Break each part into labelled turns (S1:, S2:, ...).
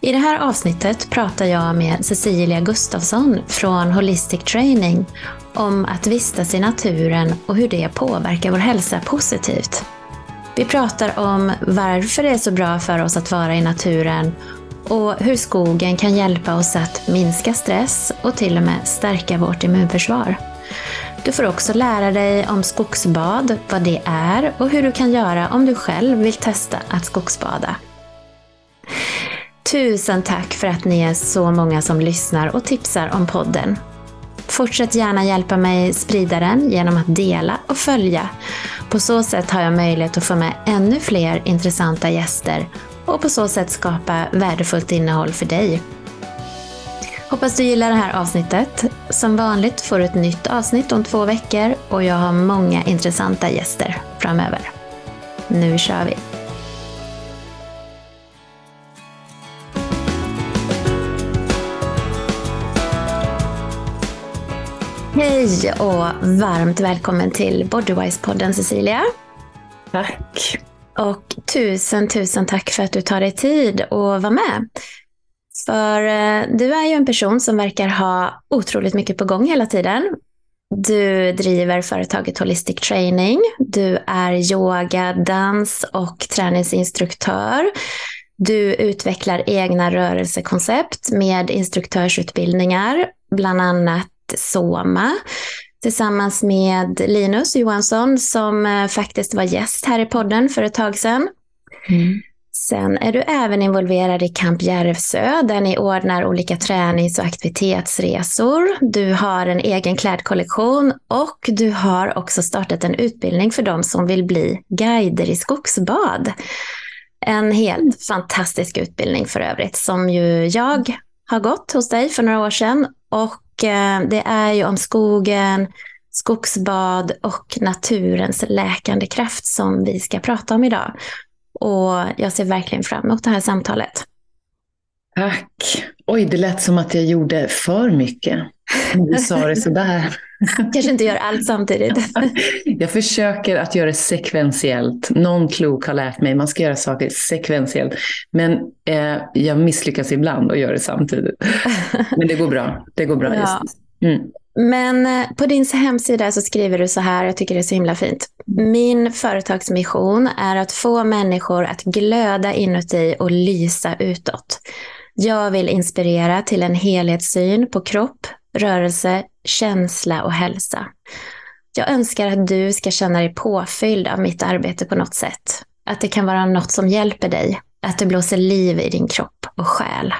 S1: I det här avsnittet pratar jag med Cecilia Gustafsson från Holistic Training om att vistas i naturen och hur det påverkar vår hälsa positivt. Vi pratar om varför det är så bra för oss att vara i naturen och hur skogen kan hjälpa oss att minska stress och till och med stärka vårt immunförsvar. Du får också lära dig om skogsbad, vad det är och hur du kan göra om du själv vill testa att skogsbada. Tusen tack för att ni är så många som lyssnar och tipsar om podden. Fortsätt gärna hjälpa mig sprida den genom att dela och följa. På så sätt har jag möjlighet att få med ännu fler intressanta gäster och på så sätt skapa värdefullt innehåll för dig. Hoppas du gillar det här avsnittet. Som vanligt får du ett nytt avsnitt om två veckor och jag har många intressanta gäster framöver. Nu kör vi! Hej och varmt välkommen till Bodywise-podden Cecilia.
S2: Tack.
S1: Och tusen, tusen tack för att du tar dig tid att vara med. För eh, du är ju en person som verkar ha otroligt mycket på gång hela tiden. Du driver företaget Holistic Training. Du är yoga, dans och träningsinstruktör. Du utvecklar egna rörelsekoncept med instruktörsutbildningar, bland annat Soma tillsammans med Linus Johansson som eh, faktiskt var gäst här i podden för ett tag sedan. Mm. Sen är du även involverad i Camp Järvsö där ni ordnar olika tränings och aktivitetsresor. Du har en egen klädkollektion och du har också startat en utbildning för de som vill bli guider i skogsbad. En helt mm. fantastisk utbildning för övrigt som ju jag har gått hos dig för några år sedan och det är ju om skogen, skogsbad och naturens läkande kraft som vi ska prata om idag. Och jag ser verkligen fram emot det här samtalet.
S2: Tack. Oj, det lät som att jag gjorde för mycket. Du sa det sådär.
S1: Kanske inte gör allt samtidigt.
S2: Jag försöker att göra det sekventiellt. Någon klok har lärt mig att man ska göra saker sekventiellt. Men eh, jag misslyckas ibland och gör det samtidigt. Men det går bra. Det går bra ja. just mm.
S1: Men eh, på din hemsida så skriver du så här, jag tycker det är så himla fint. Min företagsmission är att få människor att glöda inuti och lysa utåt. Jag vill inspirera till en helhetssyn på kropp, rörelse, känsla och hälsa. Jag önskar att du ska känna dig påfylld av mitt arbete på något sätt. Att det kan vara något som hjälper dig. Att det blåser liv i din kropp och själ.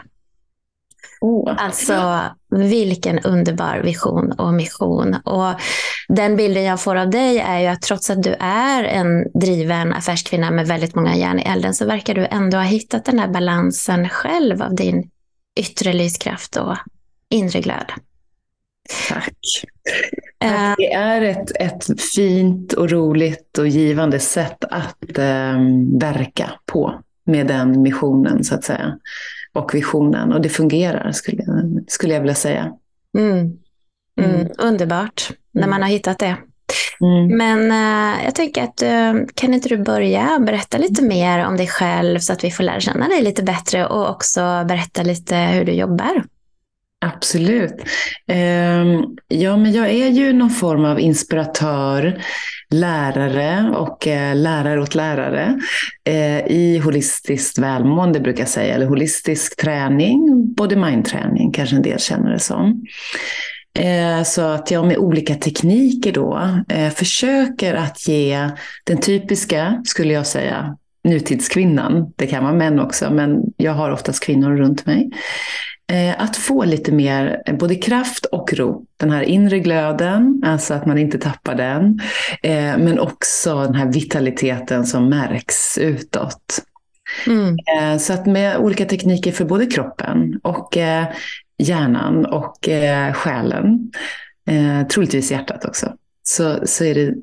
S1: Oh. Alltså, vilken underbar vision och mission. Och den bilden jag får av dig är ju att trots att du är en driven affärskvinna med väldigt många järn i elden så verkar du ändå ha hittat den här balansen själv av din yttre lyskraft och inre glöd.
S2: Tack. Tack. Det är ett, ett fint och roligt och givande sätt att eh, verka på med den missionen så att säga. Och visionen. Och det fungerar skulle jag, skulle jag vilja säga.
S1: Mm. Mm. Mm. Underbart när man har hittat det. Mm. Men äh, jag tänker att äh, kan inte du börja berätta lite mer om dig själv så att vi får lära känna dig lite bättre och också berätta lite hur du jobbar?
S2: Absolut. Ehm, ja, men jag är ju någon form av inspiratör, lärare och eh, lärare åt lärare eh, i holistiskt välmående brukar jag säga, eller holistisk träning, body mind-träning kanske en del känner det som. Eh, så att jag med olika tekniker då försöker att ge den typiska, skulle jag säga, nutidskvinnan, det kan vara män också, men jag har oftast kvinnor runt mig, Eh, att få lite mer eh, både kraft och ro. Den här inre glöden, alltså att man inte tappar den. Eh, men också den här vitaliteten som märks utåt. Mm. Så att med olika tekniker för både kroppen och hjärnan och själen, troligtvis hjärtat också, så, så är det,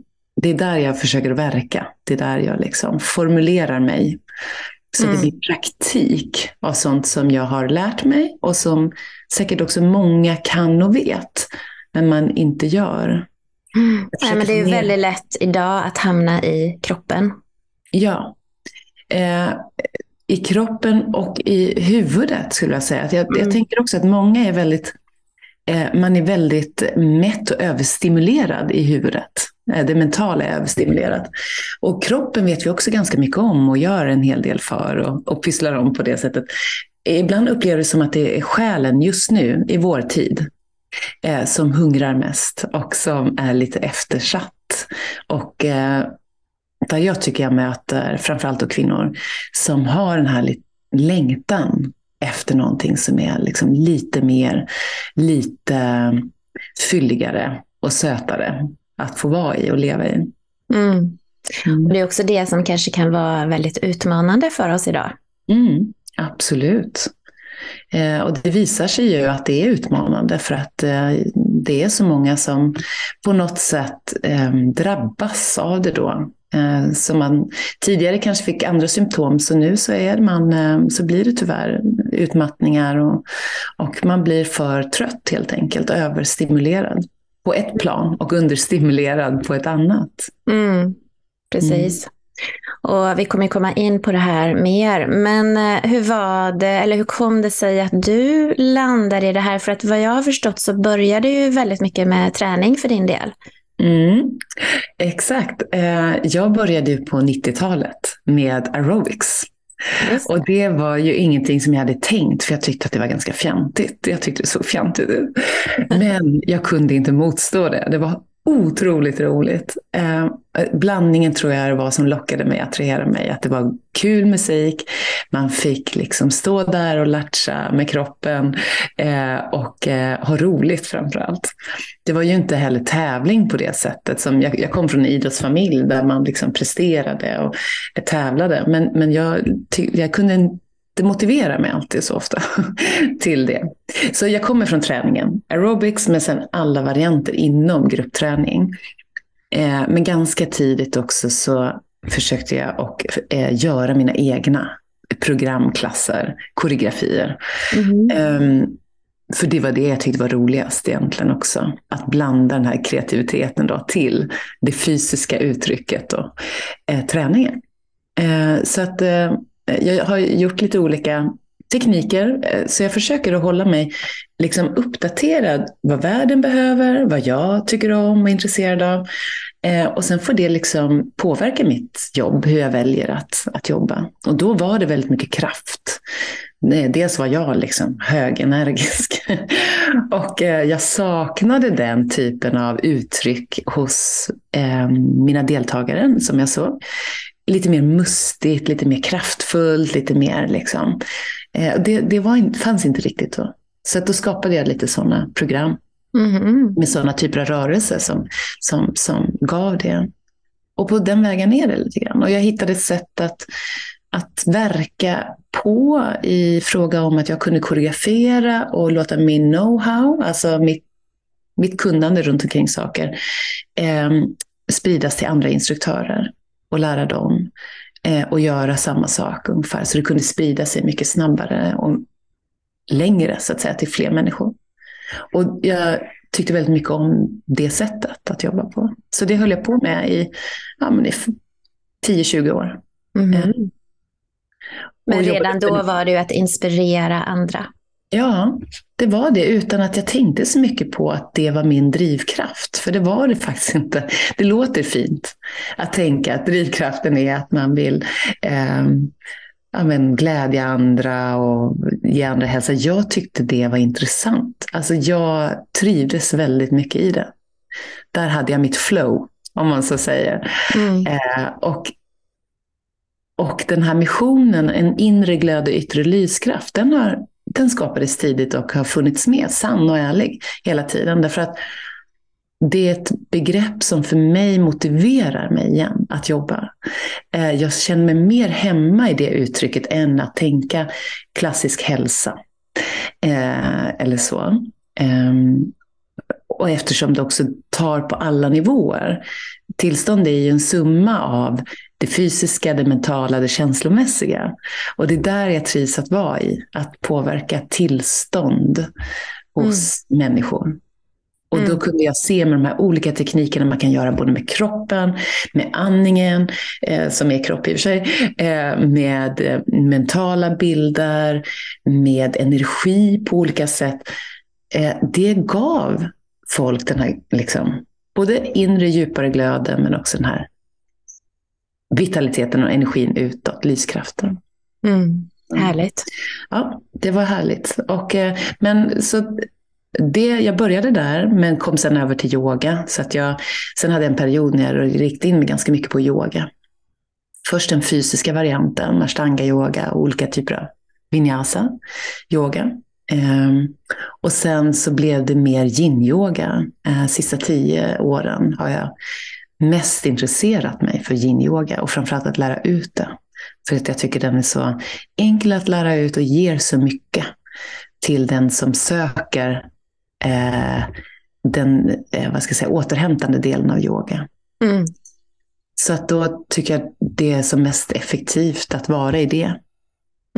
S2: det är där jag försöker verka. Det är där jag liksom formulerar mig. Så mm. det blir praktik av sånt som jag har lärt mig och som säkert också många kan och vet, men man inte gör.
S1: Mm. Nej, men det är väldigt lätt idag att hamna i kroppen.
S2: Ja. Eh, I kroppen och i huvudet skulle jag säga. Jag, mm. jag tänker också att många är väldigt eh, man är väldigt mätt och överstimulerad i huvudet. Eh, det mentala är överstimulerat. Och kroppen vet vi också ganska mycket om och gör en hel del för och, och pysslar om på det sättet. Ibland upplever det som att det är själen just nu, i vår tid, eh, som hungrar mest och som är lite eftersatt. Och eh, där jag tycker jag möter framförallt då kvinnor som har den här längtan efter någonting som är liksom lite mer, lite fylligare och sötare att få vara i och leva i.
S1: Mm. Mm. Och det är också det som kanske kan vara väldigt utmanande för oss idag.
S2: Mm, absolut. Eh, och det visar sig ju att det är utmanande för att eh, det är så många som på något sätt eh, drabbas av det då. Eh, så man tidigare kanske fick andra symptom, så nu så, är man, eh, så blir det tyvärr utmattningar och, och man blir för trött helt enkelt, överstimulerad på ett plan och understimulerad på ett annat.
S1: Mm, precis. Mm. Och vi kommer komma in på det här mer. Men eh, hur var det, eller hur kom det sig att du landade i det här? För att vad jag har förstått så började ju väldigt mycket med träning för din del.
S2: Mm, exakt. Eh, jag började ju på 90-talet med aerobics. Och det var ju ingenting som jag hade tänkt, för jag tyckte att det var ganska fjantigt. Jag tyckte det såg fjantigt ut. Men jag kunde inte motstå det. Det var otroligt roligt. Eh, blandningen tror jag var som lockade mig, attraherade mig. Att det var kul musik, man fick liksom stå där och latcha med kroppen eh, och eh, ha roligt framför allt. Det var ju inte heller tävling på det sättet. Som jag, jag kom från en idrottsfamilj där man liksom presterade och tävlade. Men, men jag, jag kunde det motiverar mig alltid så ofta till det. Så jag kommer från träningen, aerobics, men sen alla varianter inom gruppträning. Eh, men ganska tidigt också så försökte jag och, eh, göra mina egna programklasser, koreografier. Mm. Eh, för det var det jag tyckte var roligast egentligen också. Att blanda den här kreativiteten då till det fysiska uttrycket och eh, träningen. Eh, så att eh, Eh, jag har gjort lite olika tekniker, eh, så jag försöker att hålla mig liksom uppdaterad vad världen behöver, vad jag tycker om och är intresserad av. Eh, och sen får det liksom påverka mitt jobb, hur jag väljer att, att jobba. Och då var det väldigt mycket kraft. Eh, dels var jag liksom högenergisk och eh, jag saknade den typen av uttryck hos eh, mina deltagare som jag såg lite mer mustigt, lite mer kraftfullt, lite mer liksom. Eh, det det var, fanns inte riktigt då. Så då skapade jag lite sådana program mm. med sådana typer av rörelser som, som, som gav det. Och på den vägen är det lite grann. Och jag hittade ett sätt att, att verka på i fråga om att jag kunde koreografera och låta min know-how, alltså mitt, mitt kunnande runt omkring saker, eh, spridas till andra instruktörer och lära dem eh, och göra samma sak ungefär. Så det kunde sprida sig mycket snabbare och längre så att säga till fler människor. Och jag tyckte väldigt mycket om det sättet att jobba på. Så det höll jag på med i, ja, men i 10-20 år. Mm.
S1: Eh. Men redan då var det ju att inspirera andra.
S2: Ja, det var det utan att jag tänkte så mycket på att det var min drivkraft. För det var det faktiskt inte. Det låter fint att tänka att drivkraften är att man vill eh, ja, men, glädja andra och ge andra hälsa. Jag tyckte det var intressant. Alltså jag trivdes väldigt mycket i det. Där hade jag mitt flow, om man så säger. Mm. Eh, och och den här missionen, en inre glöd och yttre lyskraft, den har den skapades tidigt och har funnits med, sann och ärlig, hela tiden. Därför att det är ett begrepp som för mig motiverar mig igen att jobba. Eh, jag känner mig mer hemma i det uttrycket än att tänka klassisk hälsa. Eh, eller så. Ehm, och eftersom det också tar på alla nivåer. Tillstånd är ju en summa av det fysiska, det mentala, det känslomässiga. Och det är där jag trivs att vara i, att påverka tillstånd hos mm. människor. Och mm. då kunde jag se med de här olika teknikerna man kan göra både med kroppen, med andningen, eh, som är kropp i och för sig, eh, med eh, mentala bilder, med energi på olika sätt. Eh, det gav folk den här, liksom, både inre djupare glöden men också den här vitaliteten och energin utåt, lyskraften.
S1: Mm. mm. Härligt.
S2: Ja, det var härligt. Och, eh, men så det, jag började där, men kom sen över till yoga. Så att jag, sen hade jag en period när jag riktade in mig ganska mycket på yoga. Först den fysiska varianten, ashtanga-yoga och olika typer av vinyasa, yoga. Um, och sen så blev det mer yin-yoga. Uh, sista tio åren har jag mest intresserat mig för yin-yoga och framförallt att lära ut det. För att jag tycker den är så enkel att lära ut och ger så mycket till den som söker eh, den eh, vad ska jag säga, återhämtande delen av yoga. Mm. Så att då tycker jag det är som mest effektivt att vara i det.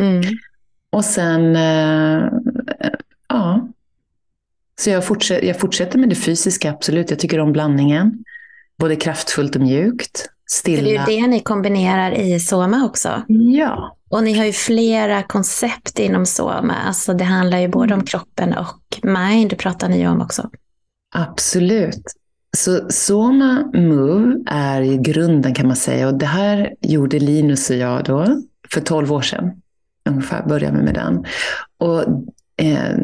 S2: Mm. Och sen, eh. Så jag fortsätter, jag fortsätter med det fysiska, absolut. Jag tycker om blandningen. Både kraftfullt och mjukt. Stilla.
S1: det är ju det ni kombinerar i Soma också.
S2: Ja.
S1: Och ni har ju flera koncept inom Soma. Alltså det handlar ju både om kroppen och mind, pratar ni ju om också.
S2: Absolut. Så Soma Move är i grunden kan man säga. Och det här gjorde Linus och jag då för 12 år sedan. Ungefär började vi med den. Och eh,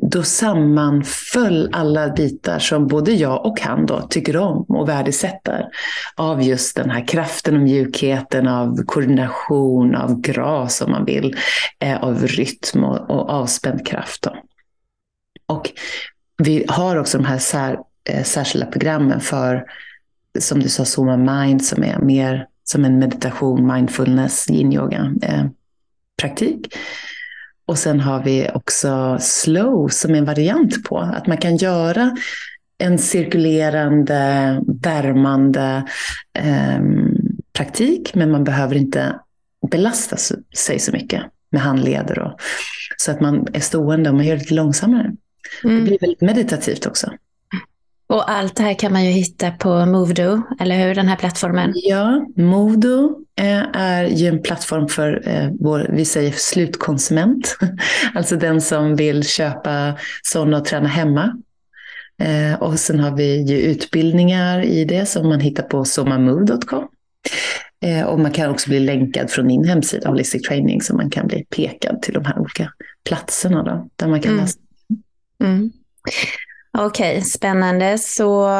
S2: då sammanföll alla bitar som både jag och han då tycker om och värdesätter. Av just den här kraften och mjukheten, av koordination, av gras om man vill, eh, av rytm och, och avspänd kraft. Då. Och vi har också de här sär, eh, särskilda programmen för, som du sa, Soma Mind, som är mer som en meditation, mindfulness, yin-yoga eh, praktik. Och sen har vi också slow som en variant på. Att man kan göra en cirkulerande, värmande eh, praktik, men man behöver inte belasta sig så mycket med handleder. Och, så att man är stående och man gör det lite långsammare. Mm. Det blir väldigt meditativt också.
S1: Och allt det här kan man ju hitta på Movedo, eller hur? Den här plattformen.
S2: Ja, Movedo eh, är ju en plattform för eh, vår, vi säger slutkonsument. Alltså den som vill köpa sådana och träna hemma. Eh, och sen har vi ju utbildningar i det som man hittar på somamove.com. Och man kan också bli länkad från min hemsida Holistic Training så man kan bli pekad till de här olika platserna då, där man kan mm. läsa. Mm.
S1: Okej, okay, spännande. Så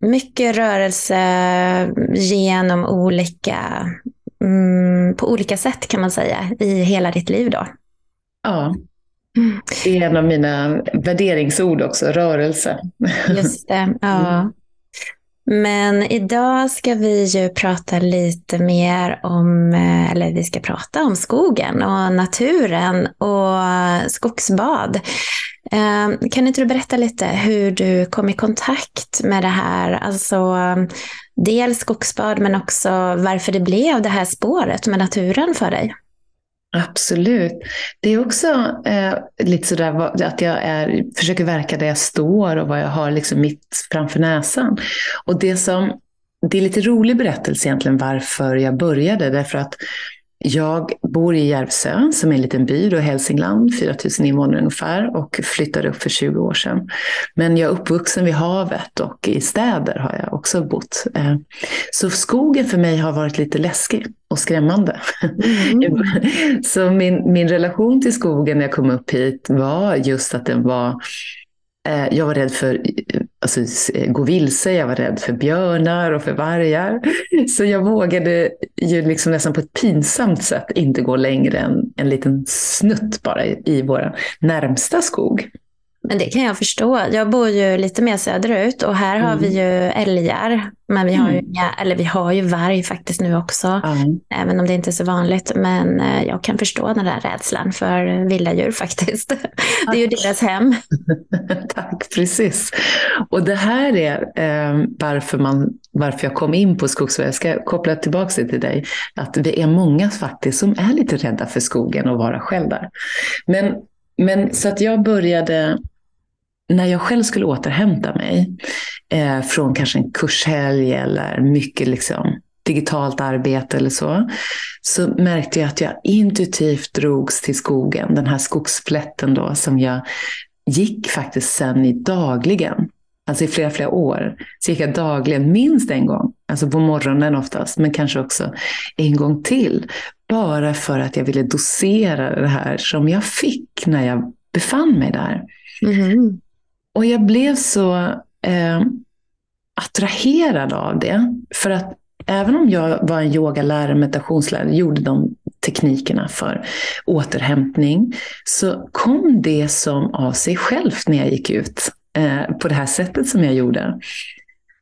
S1: mycket rörelse genom olika, mm, på olika sätt kan man säga, i hela ditt liv då?
S2: Ja, det är en av mina värderingsord också, rörelse.
S1: Just det, ja. Men idag ska vi ju prata lite mer om, eh, eller vi ska prata om skogen och naturen och skogsbad. Ehm, kan inte du berätta lite hur du kom i kontakt med det här? Alltså, dels skogsbad men också varför det blev det här spåret med naturen för dig.
S2: Absolut. Det är också eh, lite sådär att jag är, försöker verka där jag står och vad jag har liksom mitt framför näsan. Och det som, det är lite rolig berättelse egentligen varför jag började. Därför att jag bor i Järvsö som är en liten by i Hälsingland, 4000 invånare ungefär och flyttade upp för 20 år sedan. Men jag är uppvuxen vid havet och i städer har jag också bott. Eh, så skogen för mig har varit lite läskig och skrämmande. Mm. Så min, min relation till skogen när jag kom upp hit var just att den var Eh, jag var rädd för alltså, gå vilse, jag var rädd för björnar och för vargar. Så jag vågade ju liksom nästan på ett pinsamt sätt inte gå längre än en liten snutt bara i, i vår närmsta skog.
S1: Men det kan jag förstå. Jag bor ju lite mer söderut och här har vi
S2: Mm.
S1: ju älgar. Men vi har ju,
S2: Mm.
S1: inga, eller vi har ju varg faktiskt nu också.
S2: Ja.
S1: Även om det inte är så vanligt. Men eh, jag kan förstå den där rädslan för vilda djur faktiskt. Det är ju deras hem.
S2: Tack, precis. Och det här är eh, varför, man, varför jag kom in på skogsvård. Jag ska koppla tillbaka det till dig. Att det är många faktiskt som är lite rädda för skogen och vara själv där. Men, men så att jag började, när jag själv skulle återhämta mig eh, från kanske en kurshelg eller mycket liksom, digitalt arbete eller så, så märkte jag att jag intuitivt drogs till skogen, den här skogsplätten då som jag gick faktiskt sen i dagligen. Alltså i flera, flera år. Så gick jag dagligen, minst en gång. Alltså på morgonen oftast, men kanske också en gång till. Bara för att jag ville dosera det här som jag fick när jag befann mig där.
S1: Mhm.
S2: Och jag blev så eh, attraherad av det. För att även om jag var en yogalärare, meditationslärare, gjorde de teknikerna för återhämtning, så kom det som av sig självt när jag gick ut eh, på det här sättet som jag gjorde.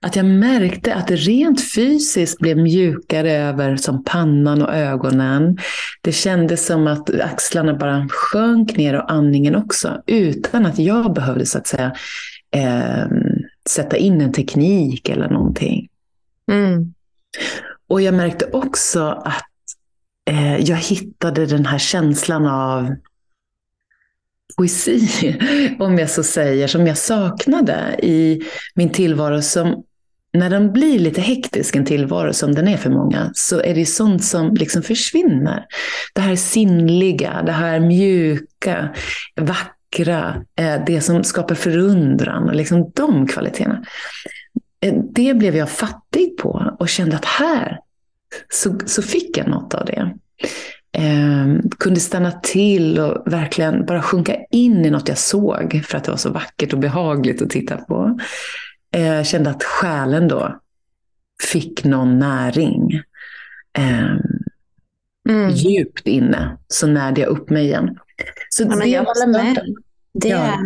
S2: Att jag märkte att det rent fysiskt blev mjukare över som pannan och ögonen. Det kändes som att axlarna bara sjönk ner och andningen också, utan att jag behövde så att säga eh, sätta in en teknik eller någonting.
S1: Mm.
S2: Och jag märkte också att eh, jag hittade den här känslan av poesi, om jag så säger, som jag saknade i min tillvaro. Som, när den blir lite hektisk, en tillvaro som den är för många, så är det sånt som liksom försvinner. Det här sinnliga, det här mjuka, vackra, eh, det som skapar förundran liksom de kvaliteterna. Eh, det blev jag fattig på och kände att här så, så fick jag något av det. Eh, kunde stanna till och verkligen bara sjunka in i något jag såg för att det var så vackert och behagligt att titta på. Eh, kände att själen då fick någon näring. Eh,
S1: Mm.
S2: Djupt inne så närde jag upp mig igen. Så
S1: Ja,
S2: det
S1: jag håller med. Det
S2: Ja.
S1: är,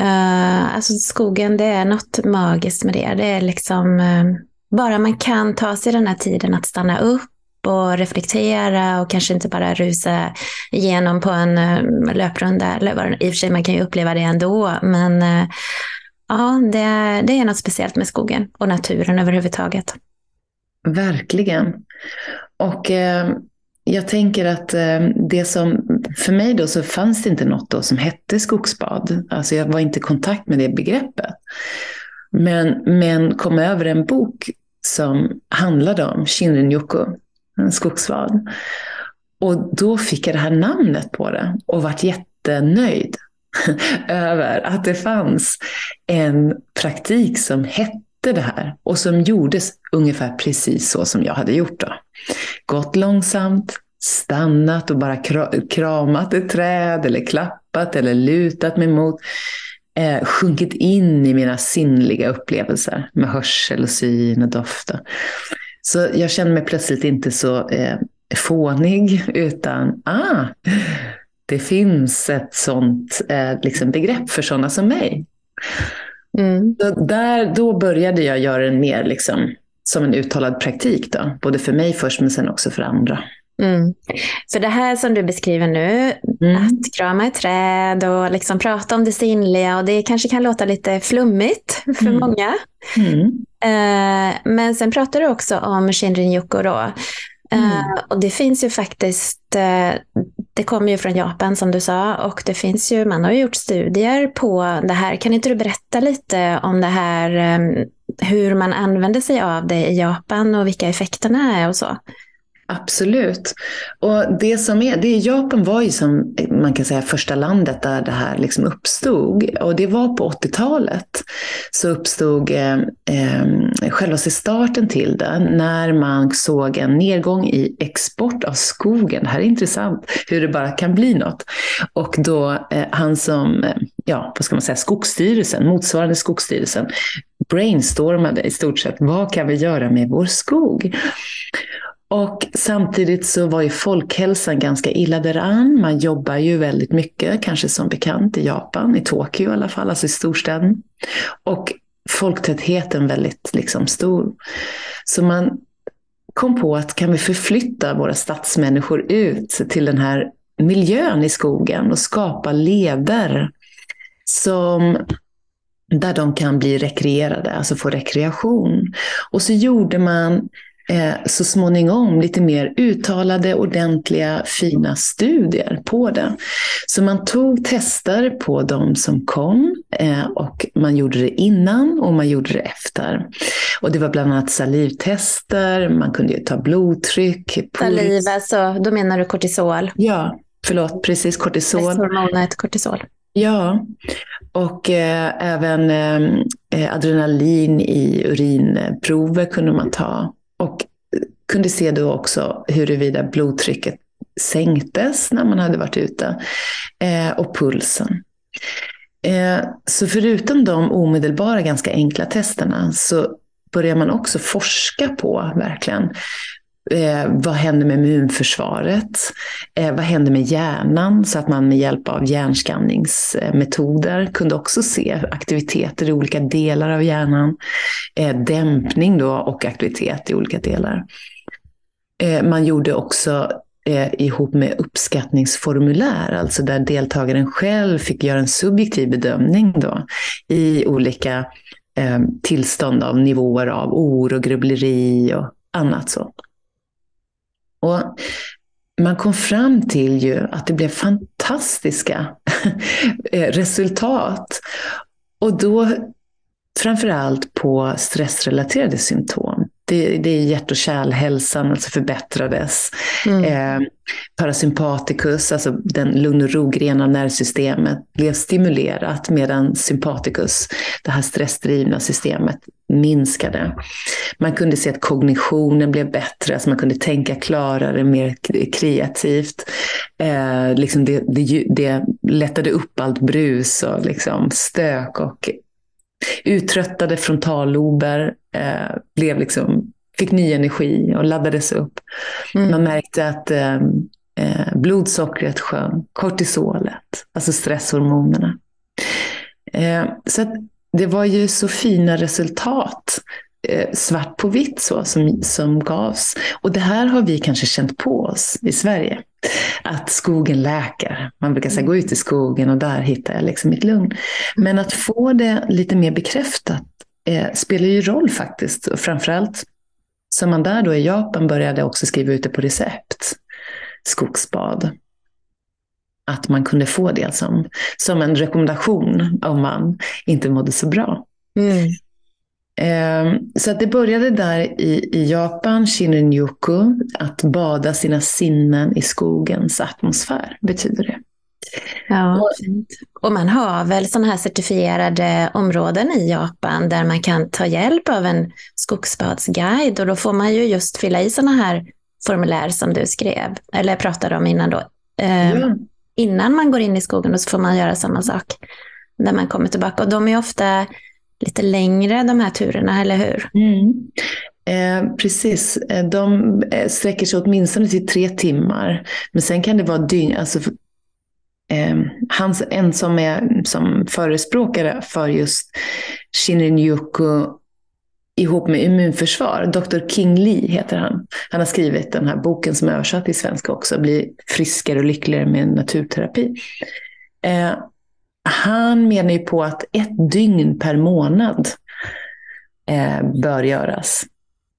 S1: eh, alltså skogen, det är något magiskt med det. Det är liksom, eh, bara man kan ta sig den här tiden att stanna upp och reflektera och kanske inte bara rusa igenom på en eh, löprunda. Eller I och för sig, man kan ju uppleva det ändå. Men ja, det, är- det är något speciellt med skogen och naturen överhuvudtaget.
S2: Verkligen. Och eh, jag tänker att eh, det som, för mig då så fanns det inte något då som hette skogsbad. Alltså jag var inte i kontakt med det begreppet. Men, men kom över en bok som handlade om Shinrin-yoku, en skogsbad. Och då fick jag det här namnet på det och vart jättenöjd över att det fanns en praktik som hette det här och som gjordes ungefär precis så som jag hade gjort. Då. Gått långsamt, stannat och bara kramat ett träd eller klappat eller lutat mig mot. Eh, sjunkit in i mina sinnliga upplevelser med hörsel och syn och dofter. Så jag kände mig plötsligt inte så eh, fånig utan ah, det finns ett sånt eh, liksom begrepp för sådana som mig.
S1: Mm.
S2: Där, då började jag göra den mer liksom, som en uttalad praktik. Då. Både för mig först men sen också för andra.
S1: Mm. Så det här som du beskriver nu,
S2: Mm.
S1: att krama ett träd och liksom prata om det sinnliga och det kanske kan låta lite flummigt för
S2: Mm.
S1: många.
S2: Mm.
S1: Eh, men sen pratar du också om Shinrin-yoku då. Eh,
S2: Mm.
S1: och det finns ju faktiskt, eh, det kommer ju från Japan som du sa och det finns ju, man har ju gjort studier på det här. Kan inte du berätta lite om det här, ehm, hur man använder sig av det i Japan och vilka effekterna är och så?
S2: Absolut. Och det som är, det är Japan var ju som man kan säga första landet där det här liksom uppstod. Och det var på 80-talet så uppstod eh, eh, själva starten till det när man såg en nedgång i export av skogen. Det här är intressant hur det bara kan bli något. Och då eh, han som, eh, ja vad ska man säga, Skogsstyrelsen, motsvarande Skogsstyrelsen, brainstormade i stort sett vad kan vi göra med vår skog? Och samtidigt så var ju folkhälsan ganska illa däran. Man jobbar ju väldigt mycket, kanske som bekant i Japan, i Tokyo i alla fall, alltså i storstäderna. Och folktätheten väldigt liksom stor. Så man kom på att kan vi förflytta våra stadsmänniskor ut till den här miljön i skogen och skapa leder som där de kan bli rekreerade, alltså få rekreation. Och så gjorde man eh, så småningom lite mer uttalade, ordentliga, fina studier på det. Så man tog tester på de som kom eh, och man gjorde det innan och man gjorde det efter. Och det var bland annat salivtester, man kunde ju ta blodtryck.
S1: Saliv, alltså, då menar du kortisol?
S2: Ja, förlåt, precis kortisol.
S1: Hormonet kortisol.
S2: Ja, och eh, även eh, adrenalin i urinprover kunde man ta. Och kunde se då också huruvida blodtrycket sänktes när man hade varit ute. Eh, och pulsen. Eh, så förutom de omedelbara, ganska enkla testerna så börjar man också forska på, verkligen, Eh, vad händer med immunförsvaret? Eh, vad händer med hjärnan? Så att man med hjälp av hjärnskanningsmetoder kunde också se aktiviteter i olika delar av hjärnan. Eh, dämpning då och aktivitet i olika delar. Eh, man gjorde också eh, ihop med uppskattningsformulär, alltså där deltagaren själv fick göra en subjektiv bedömning då, i olika eh, tillstånd av nivåer av oro, grubbleri och annat så. Och man kom fram till ju att det blev fantastiska eh, resultat. Och då framförallt på stressrelaterade symptom. Det, det är hjärt och kärlhälsan alltså förbättrades. Mm. Eh, parasympaticus, alltså den lugn och ro-gren av nervsystemet, blev stimulerat medan sympaticus, det här stressdrivna systemet, minskade. Man kunde se att kognitionen blev bättre, alltså man kunde tänka klarare, mer kreativt. Eh, liksom det, det, det lättade upp allt brus och liksom stök och uttröttade frontallober eh, blev liksom, fick ny energi och laddades upp. Mm. Man märkte att eh, eh, blodsockret sjönk, kortisolet, alltså stresshormonerna. Eh, så det var ju så fina resultat eh, svart på vitt så, som, som gavs. Och det här har vi kanske känt på oss i Sverige. Att skogen läker. Man brukar säga gå ut i skogen och där hittar jag liksom mitt lugn. Men att få det lite mer bekräftat eh, spelar ju roll faktiskt. Och framförallt som man där då i Japan började också skriva ut det på recept. Skogsbad att man kunde få det som, som en rekommendation om man inte mådde så bra. Mm. Eh, så att det började där i, i Japan, Shinrin-yoku, att bada sina sinnen i skogens atmosfär, betyder det.
S1: Ja, och, och man har väl sådana här certifierade områden i Japan där man kan ta hjälp av en skogsbadsguide och då får man ju just fylla i sådana här formulär som du skrev, eller pratade om innan då. Eh, ja innan man går in i skogen och så får man göra samma sak när man kommer tillbaka. Och de är ofta lite längre de här turerna, eller hur?
S2: Mm. Eh, precis, eh, de eh, sträcker sig åtminstone till tre timmar. Men sen kan det vara dygn, alltså, eh, hans, en som är som förespråkare för just Shinrin-yoku ihop med immunförsvar. Dr. King Lee heter han. Han har skrivit den här boken som är översatt till svenska också, Bli friskare och lyckligare med naturterapi. Eh, han menar ju på att ett dygn per månad eh, bör göras.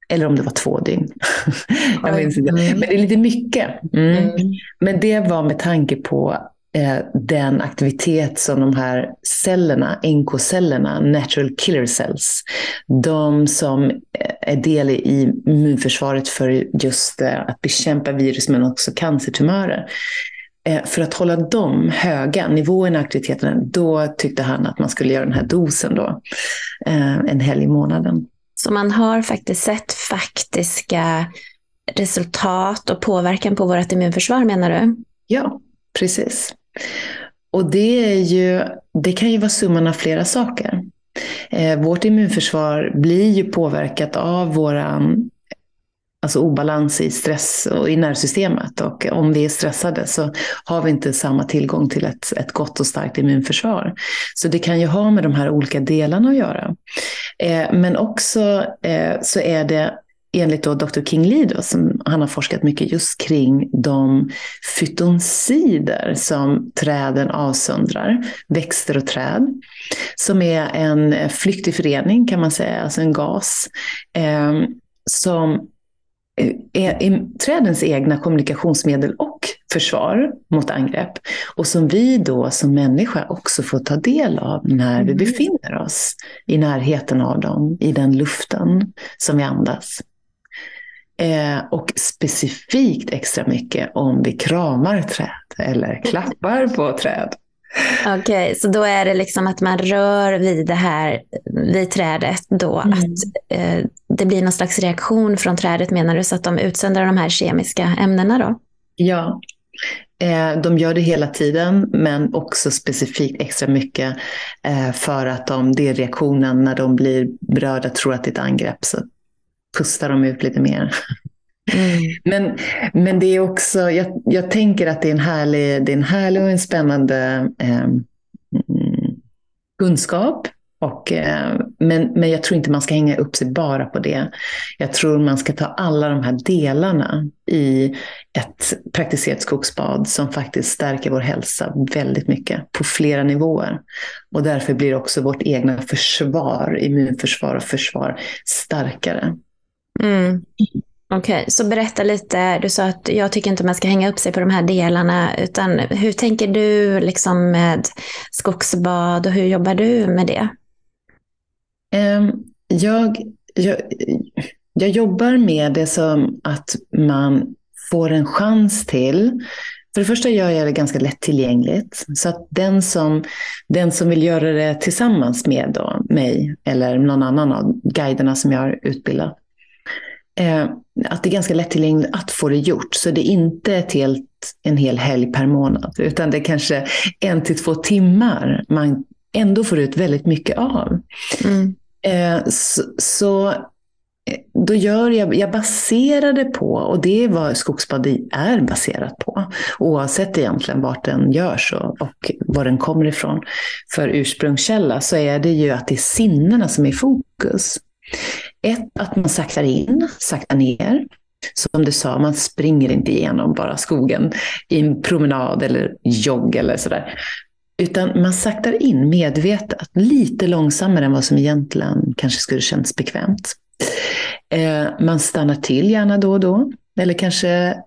S2: Eller om det var två dygn. Jag minns inte. Men det är lite mycket. Mm. Mm. Men det var med tanke på Eh, den aktivitet som de här cellerna, NK-cellerna, natural killer cells, de som eh, är del i immunförsvaret för just eh, att bekämpa virus men också cancertumörer. För att hålla dem höga, nivåerna i aktiviteterna, då tyckte han att man skulle göra den här dosen då, en helg i månaden.
S1: Så man har faktiskt sett faktiska resultat och påverkan på vårt immunförsvar menar du?
S2: Ja, precis. Och det, är ju, det kan ju vara summan av flera saker. Eh, vårt immunförsvar blir ju påverkat av våran alltså obalans i stress och i nervsystemet. Och om vi är stressade så har vi inte samma tillgång till ett, ett gott och starkt immunförsvar. Så det kan ju ha med de här olika delarna att göra. Eh, men också eh, så är det enligt då Dr. King Lee, då, som han har forskat mycket just kring de fytonsider som träden avsöndrar, växter och träd, som är en flyktig förening kan man säga, alltså en gas, eh, som är, är trädens egna kommunikationsmedel och försvar mot angrepp. Och som vi då som människa också får ta del av när vi mm. befinner oss i närheten av dem, i den luften som vi andas. Eh, och specifikt extra mycket om vi kramar träd eller klappar på träd.
S1: Okej, okay, så då är det liksom att man rör vid det här, vid trädet då, mm. att eh, det blir någon slags reaktion från trädet menar du, så att de utsöndrar de här kemiska ämnena då?
S2: Ja, eh, de gör det hela tiden, men också specifikt extra mycket eh, för att de, det är reaktionen när de blir berörda, tror att det är ett angrepp, så pustar de ut lite mer. Mm. Men, men det är också, jag, jag tänker att det är en härlig, det är en härlig och en spännande eh, kunskap. Och, eh, men, men jag tror inte man ska hänga upp sig bara på det. Jag tror man ska ta alla de här delarna i ett praktiserat skogsbad som faktiskt stärker vår hälsa väldigt mycket på flera nivåer. Och därför blir också vårt egna försvar, immunförsvar och försvar starkare.
S1: Mm. Okej, okay, så berätta lite. Du sa att jag tycker inte man ska hänga upp sig på de här delarna, utan hur tänker du liksom med skogsbad och hur jobbar du med det?
S2: Um, jag, jag, jag jobbar med det som att man får en chans till för det första gör jag det ganska lättillgängligt. Så att den som, den som vill göra det tillsammans med då, mig eller någon annan av guiderna som jag har utbildat, eh, att det är ganska lättillgängligt att få det gjort. Så det är inte ett helt, en hel helg per månad, utan det är kanske en till två timmar man ändå får ut väldigt mycket av. Mm. Eh, så, så då gör jag, jag baserar det på, och det är vad skogsbad är baserat på, oavsett egentligen vart den görs och, och var den kommer ifrån. För ursprungskälla så är det ju att det är sinnena som är i fokus. Ett, att man saktar in, saktar ner. Som du sa, man springer inte igenom bara skogen i en promenad eller jogg eller sådär. Utan man saktar in medvetet, lite långsammare än vad som egentligen kanske skulle känns bekvämt. Eh, man stannar till gärna då och då. Eller kanske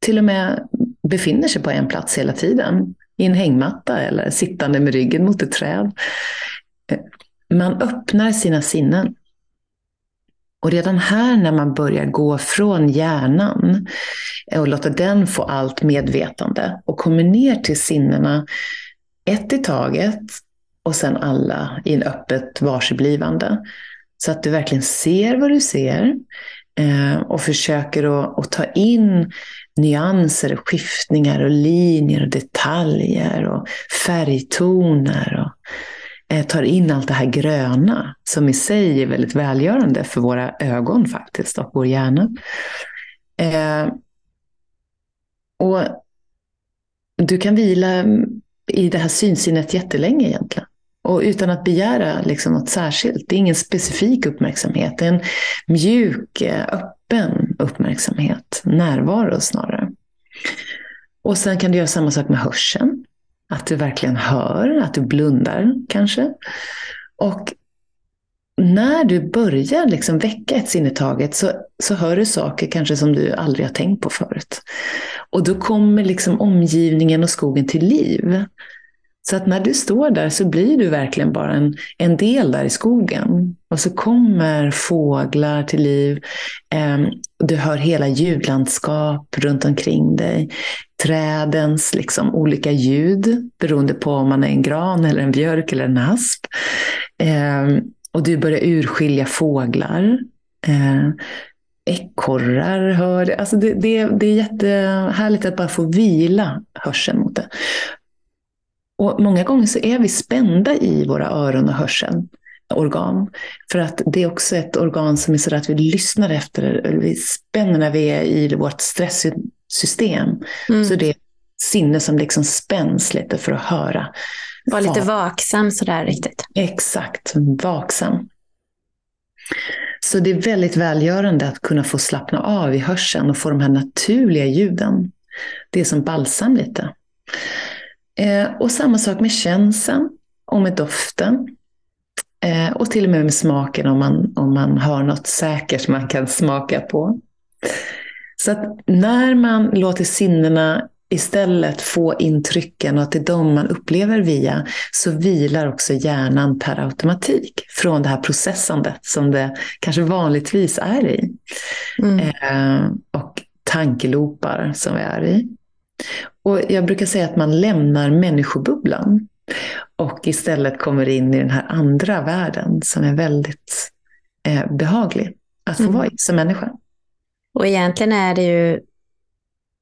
S2: till och med befinner sig på en plats hela tiden. I en hängmatta eller sittande med ryggen mot ett träd. Eh, man öppnar sina sinnen. Och redan här när man börjar gå från hjärnan eh, och låta den få allt medvetande och kommer ner till sinnena ett i taget och sen alla i en öppet varseblivande. Så att du verkligen ser vad du ser eh, och försöker att, att, ta in nyanser, och skiftningar och linjer och detaljer och färgtoner. Och, tar in allt det här gröna som i sig är väldigt välgörande för våra ögon faktiskt och vår hjärna. Eh, och du kan vila i det här synsinnet jättelänge egentligen. Och utan att begära liksom något särskilt. Det är ingen specifik uppmärksamhet. Det är en mjuk, eh, öppen uppmärksamhet. Närvaro snarare. Och sen kan du göra samma sak med hörseln. Att du verkligen hör, att du blundar kanske. Och när du börjar liksom väcka ett sinne taget så, så hör du saker kanske som du aldrig har tänkt på förut. Och då kommer liksom omgivningen och skogen till liv. Så att när du står där så blir du verkligen bara en, en del där i skogen. Och så kommer fåglar till liv. Eh, du hör hela ljudlandskap runt omkring dig. Trädens liksom, olika ljud beroende på om man är en gran eller en björk eller en asp. Eh, och du börjar urskilja fåglar. Eh, ekorrar hör det. Alltså det, det, det är jättehärligt att bara få vila hörseln mot det. Och många gånger så är vi spända i våra öron och hörseln. organ. För att det är också ett organ som är så att vi lyssnar efter, vi spänner när vi är i vårt stresssystem. Mm. Så det är sinne som liksom spänns lite för att höra.
S1: Var lite vaksam sådär riktigt.
S2: Exakt, vaksam. Så det är väldigt välgörande att kunna få slappna av i hörseln och få de här naturliga ljuden. Det är som balsam lite. Eh, och samma sak med känseln och med doften. Eh, och till och med med smaken om man, om man har något säkert man kan smaka på. Så att när man låter sinnena istället få intrycken och att det är de man upplever via, så vilar också hjärnan per automatik från det här processandet som det kanske vanligtvis är i. Mm. Eh, och tankelopar som vi är i. Och jag brukar säga att man lämnar människobubblan och istället kommer in i den här andra världen som är väldigt eh, behaglig att få mm. vara i som människa.
S1: Och egentligen är det ju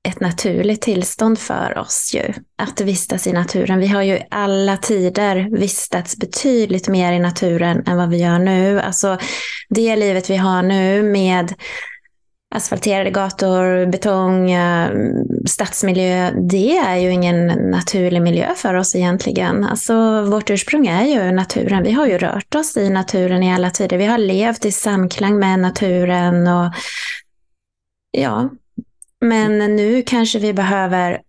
S1: ett naturligt tillstånd för oss ju, att vistas i naturen. Vi har ju alla tider vistats betydligt mer i naturen än vad vi gör nu. Alltså det livet vi har nu med asfalterade gator, betong, eh, stadsmiljö, det är ju ingen naturlig miljö för oss egentligen. Alltså vårt ursprung är ju naturen. Vi har ju rört oss i naturen i alla tider. Vi har levt i samklang med naturen och ja, men nu kanske vi behöver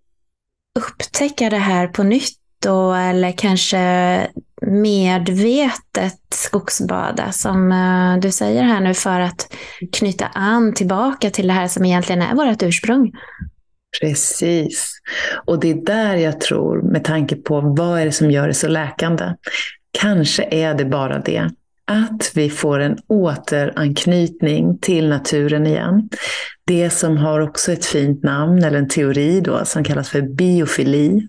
S1: upptäcka det här på nytt då, eller kanske medvetet skogsbada som eh, du säger här nu för att knyta an tillbaka till det här som egentligen är vårt ursprung.
S2: Precis. Och det är där jag tror, med tanke på vad är det som gör det så läkande, kanske är det bara det att vi får en återanknytning till naturen igen. Det som har också ett fint namn, eller en teori då, som kallas för biofili.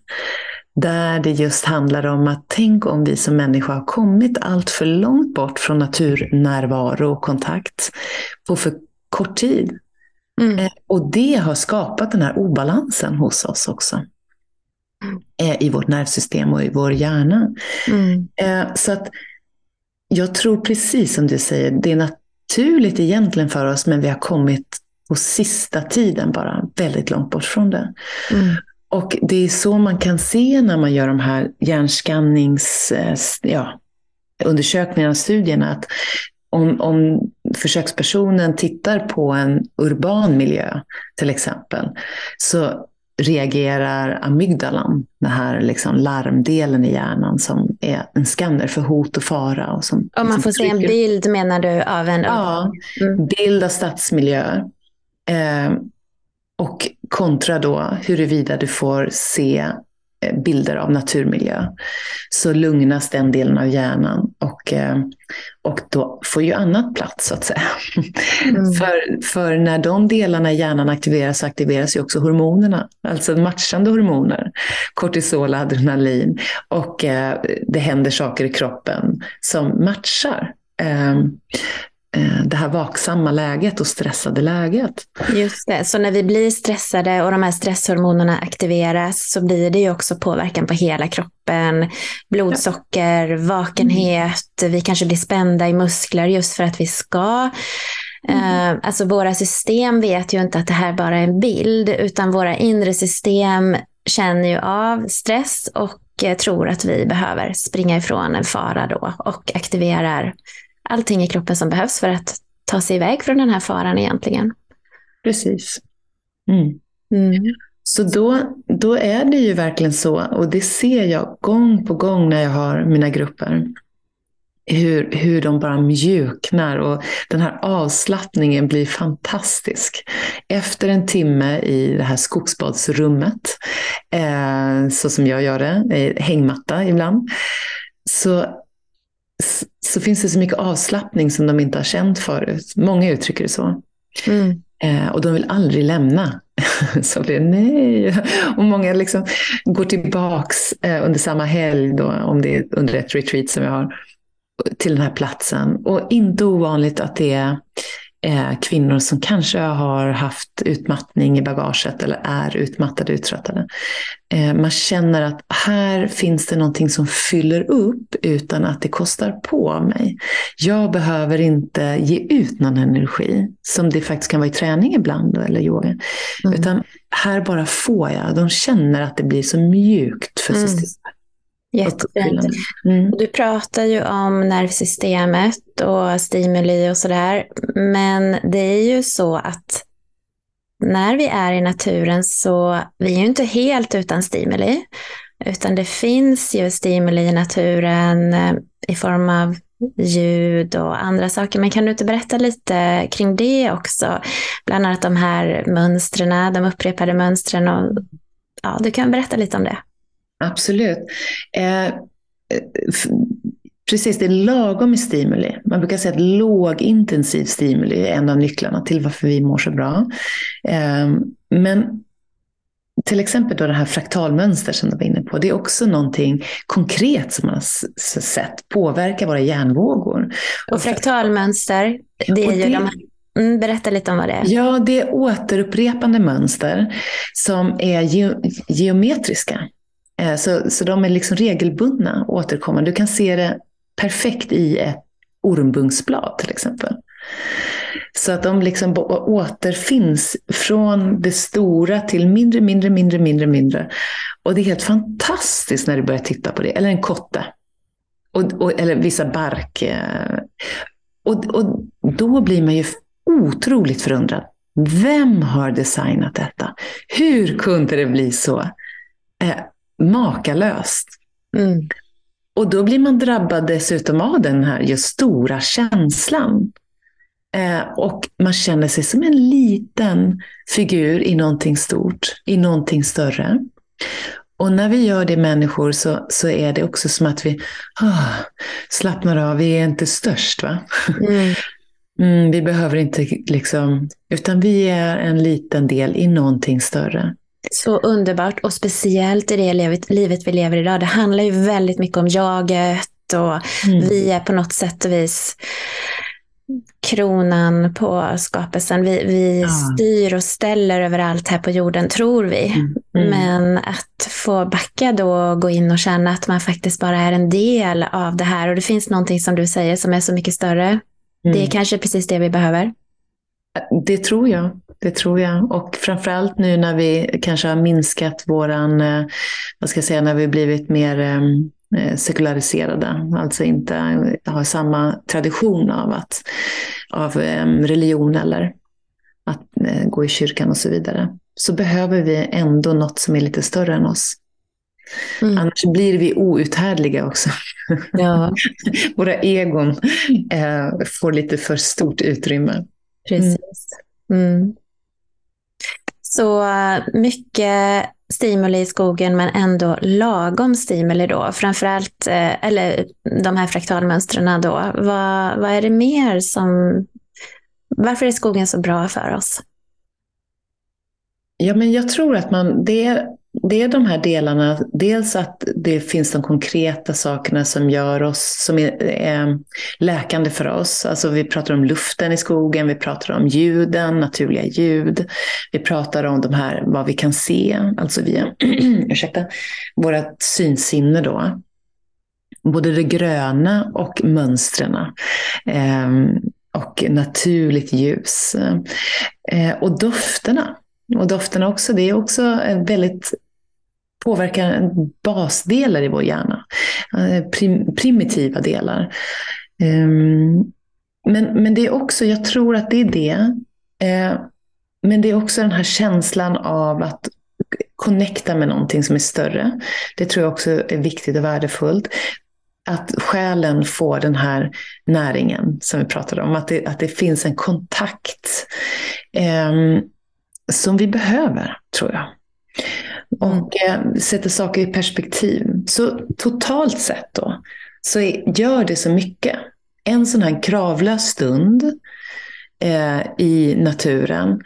S2: Där det just handlar om att tänk om vi som människa har kommit allt för långt bort från naturnärvaro och kontakt på för kort tid. Mm. Eh, och det har skapat den här obalansen hos oss också. Mm. Eh, I vårt nervsystem och i vår hjärna. Mm. Eh, så att jag tror precis som du säger, det är naturligt egentligen för oss, men vi har kommit på sista tiden bara väldigt långt bort från det. Mm. Och det är så man kan se när man gör de här hjärnskannings, eh, ja, studierna, att om, om försökspersonen tittar på en urban miljö till exempel, så reagerar amygdalan, den här liksom larmdelen i hjärnan som är en skanner för hot och fara. Och som,
S1: och man får se en bild menar du av en...
S2: Ja, mm. bild av stadsmiljö. Eh, och kontra då huruvida du får se bilder av naturmiljö så lugnas den delen av hjärnan och, eh, och då får ju annat plats så att säga. Mm. för, för när de delarna i hjärnan aktiveras så aktiveras ju också hormonerna, alltså matchande hormoner, kortisol, adrenalin och eh, det händer saker i kroppen som matchar. Eh, det här vaksamma läget och stressade läget.
S1: Just det, så när vi blir stressade och de här stresshormonerna aktiveras så blir det ju också påverkan på hela kroppen. Blodsocker, vakenhet, vi kanske blir spända i muskler just för att vi ska. Mm. Eh, alltså våra system vet ju inte att det här bara är en bild utan våra inre system känner ju av stress och eh, tror att vi behöver springa ifrån en fara då och aktiverar allting i kroppen som behövs för att ta sig iväg från den här faran egentligen.
S2: Precis. Mm. Mm. Så då, då är det ju verkligen så, och det ser jag gång på gång när jag har mina grupper, hur, hur de bara mjuknar och den här avslappningen blir fantastisk. Efter en timme i det här skogsbadsrummet, eh, så som jag gör det, hängmatta ibland, så så finns det så mycket avslappning som de inte har känt förut. Många uttrycker det så. Mm. Eh, och de vill aldrig lämna. så det nej. Och många liksom går tillbaks eh, under samma helg, då, om det är under ett retreat som vi har, till den här platsen. Och inte ovanligt att det är kvinnor som kanske har haft utmattning i bagaget eller är utmattade, uttröttade. Eh, man känner att här finns det någonting som fyller upp utan att det kostar på mig. Jag behöver inte ge ut någon energi, som det faktiskt kan vara i träning ibland eller yoga. Mm. Utan här bara får jag. De känner att det blir så mjukt för mm. systemet.
S1: Jättefint. Mm. Du pratar ju om nervsystemet och stimuli och sådär. Men det är ju så att när vi är i naturen så vi är ju inte helt utan stimuli. Utan det finns ju stimuli i naturen eh, i form av ljud och andra saker. Men kan du inte berätta lite kring det också? Bland annat de här mönstren, de upprepade mönstren. Och, ja, du kan berätta lite om det.
S2: Absolut. Eh, precis, det är lagom med stimuli. Man brukar säga att lågintensiv stimuli är en av nycklarna till varför vi mår så bra. Eh, men till exempel då det här fraktalmönster som du var inne på, det är också någonting konkret som man har sett påverka våra hjärnvågor.
S1: Och fraktalmönster, det är ju det, de här Mm, berätta lite om vad det är.
S2: Ja, det är återupprepande mönster som är ge geometriska. Eh, så, så de är liksom regelbundna, återkommande. Du kan se det perfekt i ett ormbunksblad till exempel. Så att de liksom återfinns från det stora till mindre, mindre, mindre, mindre, mindre. Och det är helt fantastiskt när du börjar titta på det. Eller en kotte. Och, och, eller vissa bark. Eh. Och, och då blir man ju otroligt förundrad. Vem har designat detta? Hur kunde det bli så? Eh, Makalöst. Mm. Och då blir man drabbad dessutom av den här just stora känslan. Eh, och man känner sig som en liten figur i någonting stort, i någonting större. Och när vi gör det människor så, så är det också som att vi oh, slappnar av, vi är inte störst. va? Mm. Mm, vi behöver inte liksom, utan vi är en liten del i någonting större.
S1: Så underbart och speciellt i det livet, livet vi lever idag. Det handlar ju väldigt mycket om jaget och mm. vi är på något sätt och vis kronan på skapelsen. Vi, vi ja. styr och ställer överallt här på jorden, tror vi. Mm. Mm. Men att få backa då och gå in och känna att man faktiskt bara är en del av det här. Och det finns någonting som du säger som är så mycket större. Det är mm. kanske precis det vi behöver.
S2: Det tror jag. Det tror jag. Och framförallt nu när vi kanske har minskat våran, eh, vad ska jag säga, när vi blivit mer eh, sekulariserade, alltså inte har samma tradition av, att, av religion eller att eh, gå i kyrkan och så vidare, så behöver vi ändå något som är lite större än oss. Mm. Annars blir vi outhärdliga också. Ja. Våra egon eh, får lite för stort utrymme.
S1: Precis. Mm. mm. Så mycket stimuli i skogen men ändå lagom stimuli då. Framförallt, eh, eller de här fraktalmönstren då. Vad, vad är det mer som... Varför är skogen så bra för oss?
S2: Ja, men jag tror att man, det, det är de här delarna, dels att det finns de konkreta sakerna som gör oss, som är, är läkande för oss. Alltså vi pratar om luften i skogen, vi pratar om ljuden, naturliga ljud. Vi pratar om de här, vad vi kan se, alltså via, ursäkta, vårat synsinne då. Både det gröna och mönstren. Eh, och naturligt ljus. Eh, och dofterna. Och dofterna också, det är också väldigt påverkar basdelar i vår hjärna. Eh, prim, primitiva delar. Um, men, men det är också, jag tror att det är det. Uh, men det är också den här känslan av att connecta med någonting som är större. Det tror jag också är viktigt och värdefullt. Att själen får den här näringen som vi pratade om. Att det, att det finns en kontakt eh, som vi behöver, tror jag och eh, sätter saker i perspektiv. Så totalt sett då, så gör det så mycket. En sån här kravlös stund eh, i naturen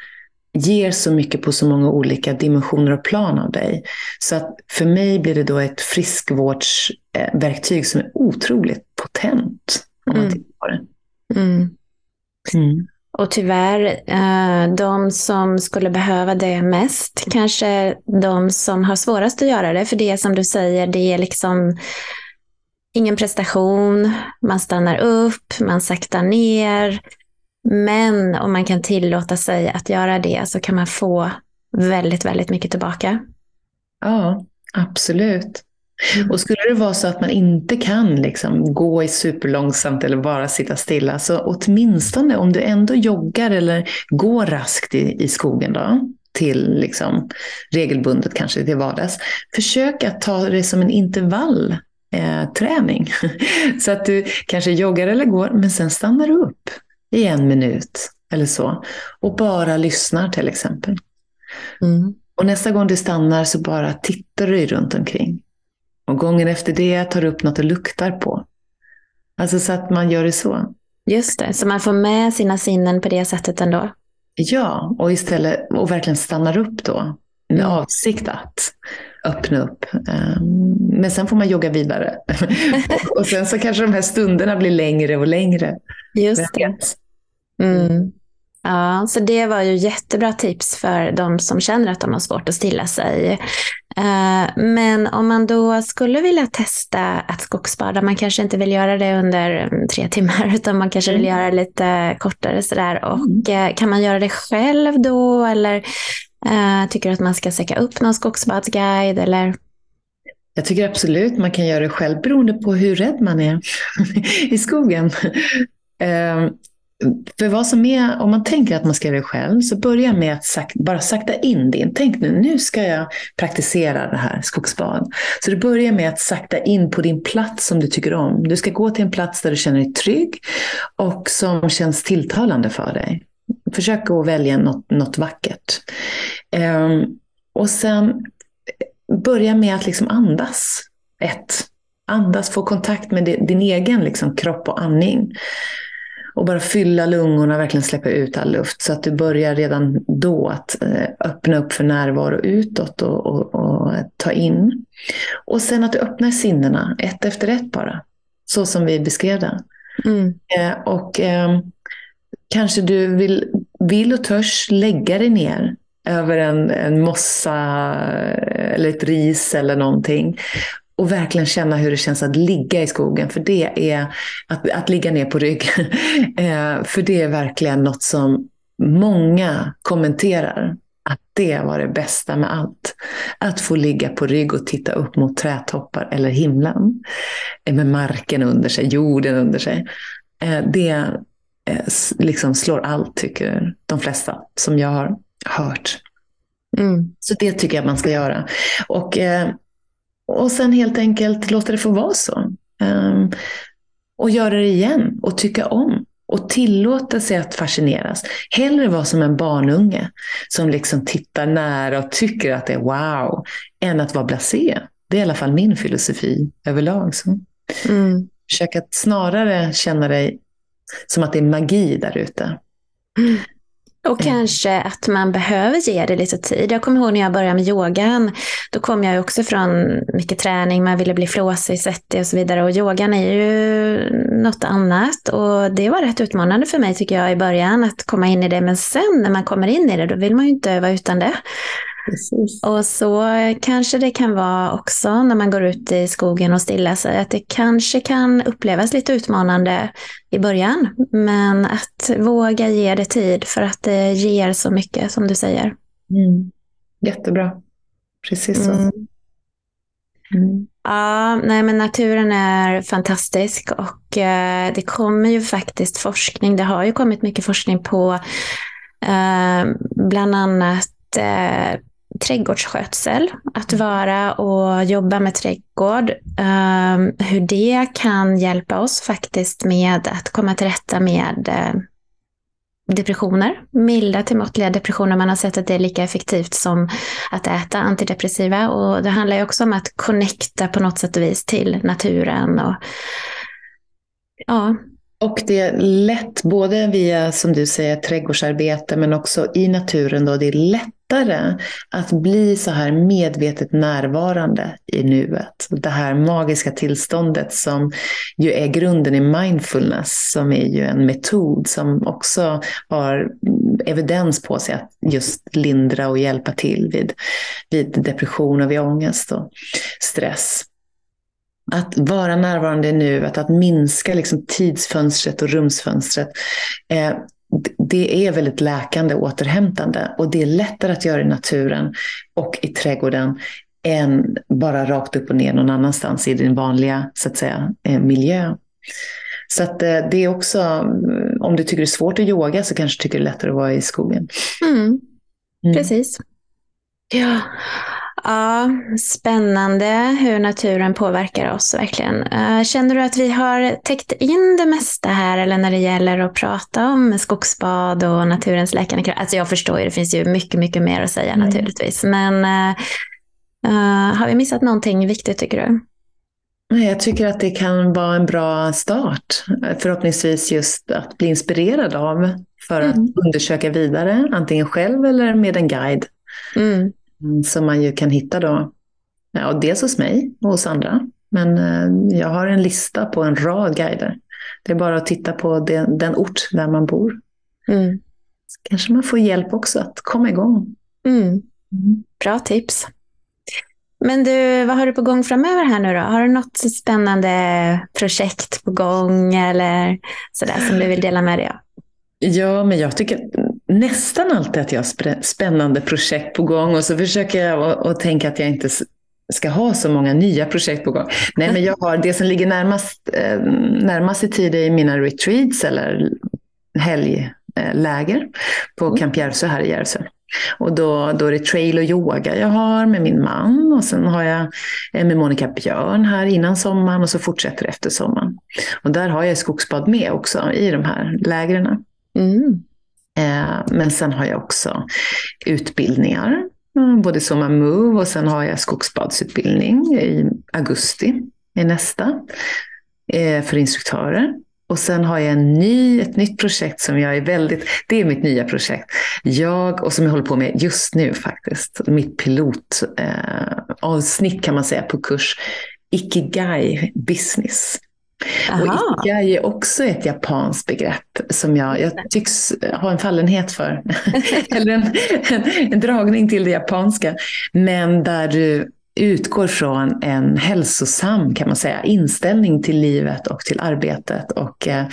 S2: ger så mycket på så många olika dimensioner och plan av dig. Så att för mig blir det då ett friskvårdsverktyg som är otroligt potent. Om man mm. tittar på det. Mm.
S1: Mm. Och tyvärr, eh, de som skulle behöva det mest, kanske de som har svårast att göra det. För det som du säger, det är liksom ingen prestation, man stannar upp, man saktar ner. Men om man kan tillåta sig att göra det så kan man få väldigt, väldigt mycket tillbaka.
S2: Ja, absolut. Mm. Och skulle det vara så att man inte kan liksom gå i superlångsamt eller bara sitta stilla, så åtminstone om du ändå joggar eller går raskt i, i skogen då, till liksom, regelbundet kanske till vardags, försök att ta det som en intervallträning. Eh, så att du kanske joggar eller går, men sen stannar du upp i en minut eller så och bara lyssnar till exempel. Mm. Och nästa gång du stannar så bara tittar du runt omkring. Och gången efter det tar du upp något du luktar på. Alltså så att man gör det så.
S1: Just det, så man får med sina sinnen på det sättet ändå.
S2: Ja, och istället och verkligen stannar upp då med mm. avsikt att öppna upp. Ehm, men sen får man jogga vidare. och sen så kanske de här stunderna blir längre och längre.
S1: Just det. Mm. Ja, så det var ju jättebra tips för de som känner att de har svårt att stilla sig. Eh, men om man då skulle vilja testa att skogsbada, man kanske inte vill göra det under mm, tre timmar, utan man kanske vill mm. göra det lite kortare sådär. Och mm. Eh, kan man göra det själv då, eller uh, tycker du att man ska söka upp någon skogsbadsguide? Eller?
S2: Jag tycker absolut man kan göra det själv, beroende på hur rädd man är i skogen. För vad som är, om man tänker att man ska göra det själv, så börja med att sak, bara sakta in din. Tänk nu, nu ska jag praktisera det här skogsbad. Så du börjar med att sakta in på din plats som du tycker om. Du ska gå till en plats där du känner dig trygg och som känns tilltalande för dig. Försök att välja något, något vackert. Um, och sen eh, börja med att liksom andas. Ett, andas, få kontakt med din egen liksom, kropp och andning. Och bara fylla lungorna, verkligen släppa ut all luft. Så att du börjar redan då att eh, öppna upp för närvaro utåt och, och, och ta in. Och sen att du öppnar sinnena, ett efter ett bara. Så som vi beskrev det. Mm. Eh, och eh, kanske du vill, vill och törs lägga dig ner över en, en mossa eller ett ris eller någonting och verkligen känna hur det känns att ligga i skogen. För det är att, att ligga ner på rygg. Eh, för det är verkligen något som många kommenterar. Att det var det bästa med allt. Att få ligga på rygg och titta upp mot trädtoppar eller himlen. Eh, med marken under sig, jorden under sig. Eh, det liksom slår allt, tycker de flesta som jag har hört. Mm. Så det tycker jag man ska göra. Och och sen helt enkelt låta det få vara så. Um, och göra det igen och tycka om. Och tillåta sig att fascineras. Hellre vara som en barnunge som liksom tittar nära och tycker att det är wow, än att vara blasé. Det är i alla fall min filosofi överlag. Så. Mm. Försök att snarare känna dig som att det är magi där ute.
S1: Mm. Och mm. kanske att man behöver ge det lite tid. Jag kommer ihåg när jag började med yogan. Då kom jag också från mycket träning, man ville bli flåsig, svettig och så vidare. Och yogan är ju något annat. Och det var rätt utmanande för mig tycker jag i början att komma in i det. Men sen när man kommer in i det, då vill man ju inte vara utan det. Precis. Och så kanske det kan vara också när man går ut i skogen och stillar sig, att det kanske kan upplevas lite utmanande i början. Men att våga ge det tid för att det ger så mycket som du säger.
S2: Mm. Jättebra. Precis så. Mm.
S1: Mm. Ja, nej men naturen är fantastisk och eh, det kommer ju faktiskt forskning. Det har ju kommit mycket forskning på eh, bland annat eh, trädgårdsskötsel, att vara och jobba med trädgård, um, hur det kan hjälpa oss faktiskt med att komma till rätta med eh, depressioner, milda till måttliga depressioner. Man har sett att det är lika effektivt som att äta antidepressiva. Och det handlar ju också om att connecta på något sätt och vis till naturen. Och, ja,
S2: och det är lätt, både via som du säger trädgårdsarbete men också i naturen. Då, det är lättare att bli så här medvetet närvarande i nuet. Det här magiska tillståndet som ju är grunden i mindfulness, som är ju en metod som också har evidens på sig att just lindra och hjälpa till vid, vid depression och vid ångest och stress. Att vara närvarande i nuet, att minska liksom tidsfönstret och rumsfönstret. Eh, det är väldigt läkande och återhämtande och det är lättare att göra i naturen och i trädgården än bara rakt upp och ner någon annanstans i din vanliga så att säga, eh, miljö. Så att eh, det är också, mm, om du tycker det är svårt att yoga så kanske du tycker det är lättare att vara i skogen.
S1: Mm. Mm. Precis. Ja. Ja, spännande hur naturen påverkar oss verkligen. Eh, känner du att vi har täckt in det mesta här eller när det gäller att prata om skogsbad och naturens läkande kraft? Alltså jag förstår ju, det finns ju mycket, mycket mer att säga mm. naturligtvis. Men uh, har vi missat någonting viktigt tycker du?
S2: Jag tycker att det kan vara en bra start. Förhoppningsvis just att bli inspirerad av för att mm. undersöka vidare, antingen själv eller med en guide. Mm. Mm, som man ju kan hitta då, ja, dels hos mig och hos andra. Men eh, jag har en lista på en rad guider. Det är bara att titta på den, den ort där man bor. Mm. Så kanske man får hjälp också att komma igång.
S1: Mm. mm. Bra tips. Men du, vad har du på gång framöver här nu då? Har du något spännande projekt på gång eller sådär som du vill dela med dig av?
S2: Ja, men jag tycker nästan alltid att jag har spännande projekt på gång och så försöker jag att tänka att jag inte ska ha så många nya projekt på gång. Nej, men jag har det som ligger närmast, eh, närmast i tid är mina retreats eller helgläger på mm. Camp Järvsö här i Järvsö. Och då, då är det trail och yoga jag har med min man och sen har jag eh, med Monica Björn här innan sommaren och så fortsätter det efter sommaren. Och där har jag skogsbad med också i de här lägren. Mm. Eh, men sen har jag också utbildningar, eh, både Soma Move och sen har jag skogsbadsutbildning i augusti är nästa eh, för instruktörer. Och sen har jag en ny, ett nytt projekt som jag är väldigt, det är mitt nya projekt. Jag, och som jag håller på med just nu faktiskt, mitt pilotavsnitt eh, kan man säga på kurs Ikigai Business. Aha. Och ikigai är också ett japanskt begrepp som jag, jag tycks ha en fallenhet för. Eller en, en, en, dragning till det japanska. Men där du utgår från en hälsosam kan man säga, inställning till livet och till arbetet. Och eh,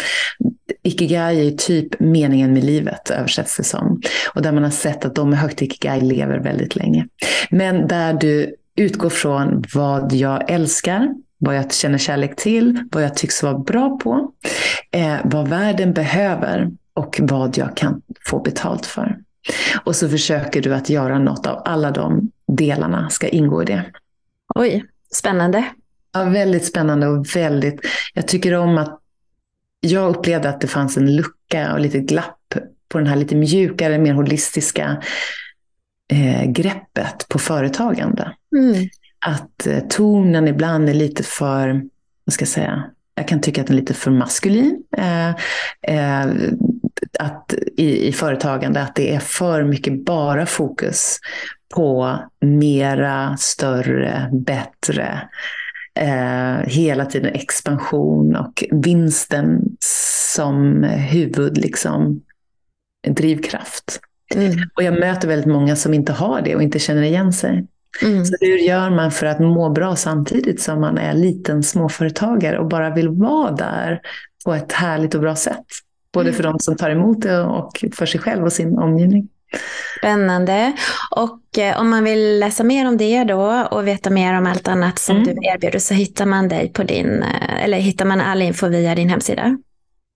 S2: Ikigai är typ meningen med livet, översätts det som. Och där man har sett att de med högt ikigai lever väldigt länge. Men där du utgår från vad jag älskar, vad jag känner kärlek till, vad jag tycks vara bra på, eh, vad världen behöver och vad jag kan få betalt för. Och så försöker du att göra något av alla de delarna ska ingå i det.
S1: Oj, spännande.
S2: Ja, väldigt spännande och väldigt... Jag tycker om att... Jag upplevde att det fanns en lucka och lite glapp på den här lite mjukare, mer holistiska eh, greppet på företagande. Mm att eh, tonen ibland är lite för, vad ska jag säga, jag kan tycka att den är lite för maskulin. Eh, eh, att i, i företagande, att det är för mycket bara fokus på mera, större, bättre. Eh, hela tiden expansion och vinsten som huvud, liksom, drivkraft. Mm. Och jag möter väldigt många som inte har det och inte känner igen sig. Mm. Så hur gör man för att må bra samtidigt som man är liten småföretagare och bara vill vara där på ett härligt och bra sätt? Både för mm. de som tar emot det och för sig själv och sin omgivning.
S1: Spännande. Och eh, om man vill läsa mer om det då och veta mer om allt annat som mm. du erbjuder så hittar man dig på din, eh, eller hittar man all info via din hemsida?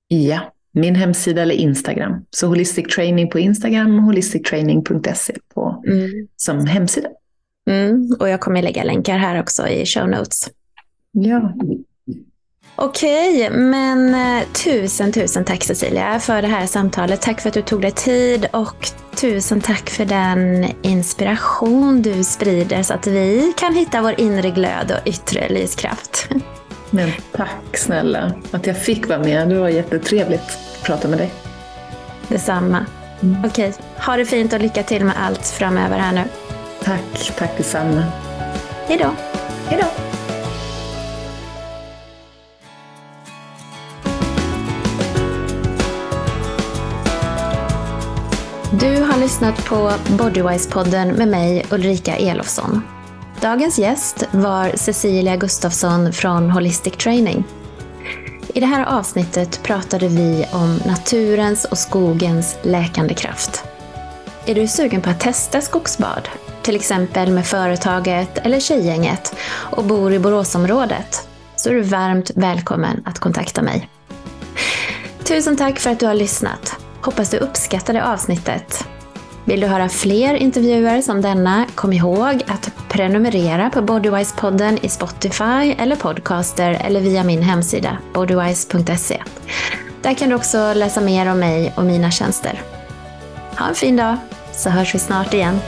S2: Ja, min hemsida eller Instagram. Så Holistic Training på Instagram och holistictraining.se på, mm. som hemsida.
S1: Mm, och jag kommer lägga länkar här också i show notes.
S2: Ja.
S1: Okej, men eh, tusen, tusen tack Cecilia för det här samtalet. Tack för att du tog dig tid och tusen tack för den inspiration du sprider så att vi kan hitta vår inre glöd och yttre lyskraft.
S2: Men tack snälla att jag fick vara med. Det var jättetrevligt att prata med dig.
S1: Detsamma. Mm. Okej, ha det fint och lycka till med allt framöver här nu.
S2: Tack, tack detsamma.
S1: Hej då.
S2: Hej då.
S1: Du har lyssnat på Bodywise-podden med mig Ulrika Elofsson. Dagens gäst var Cecilia Gustafsson från Holistic Training. I det här avsnittet pratade vi om naturens och skogens läkande kraft. Är du sugen på att testa skogsbad? Till exempel med företaget eller tjejgänget och bor i Boråsområdet? Så är du varmt välkommen att kontakta mig. Tusen tack för att du har lyssnat. Hoppas du uppskattade avsnittet. Vill du höra fler intervjuer som denna, kom ihåg att prenumerera på Bodywise-podden i Spotify eller Podcaster eller via min hemsida bodywise.se. Där kan du också läsa mer om mig och mina tjänster. Ha en fin dag, så hörs vi snart igen.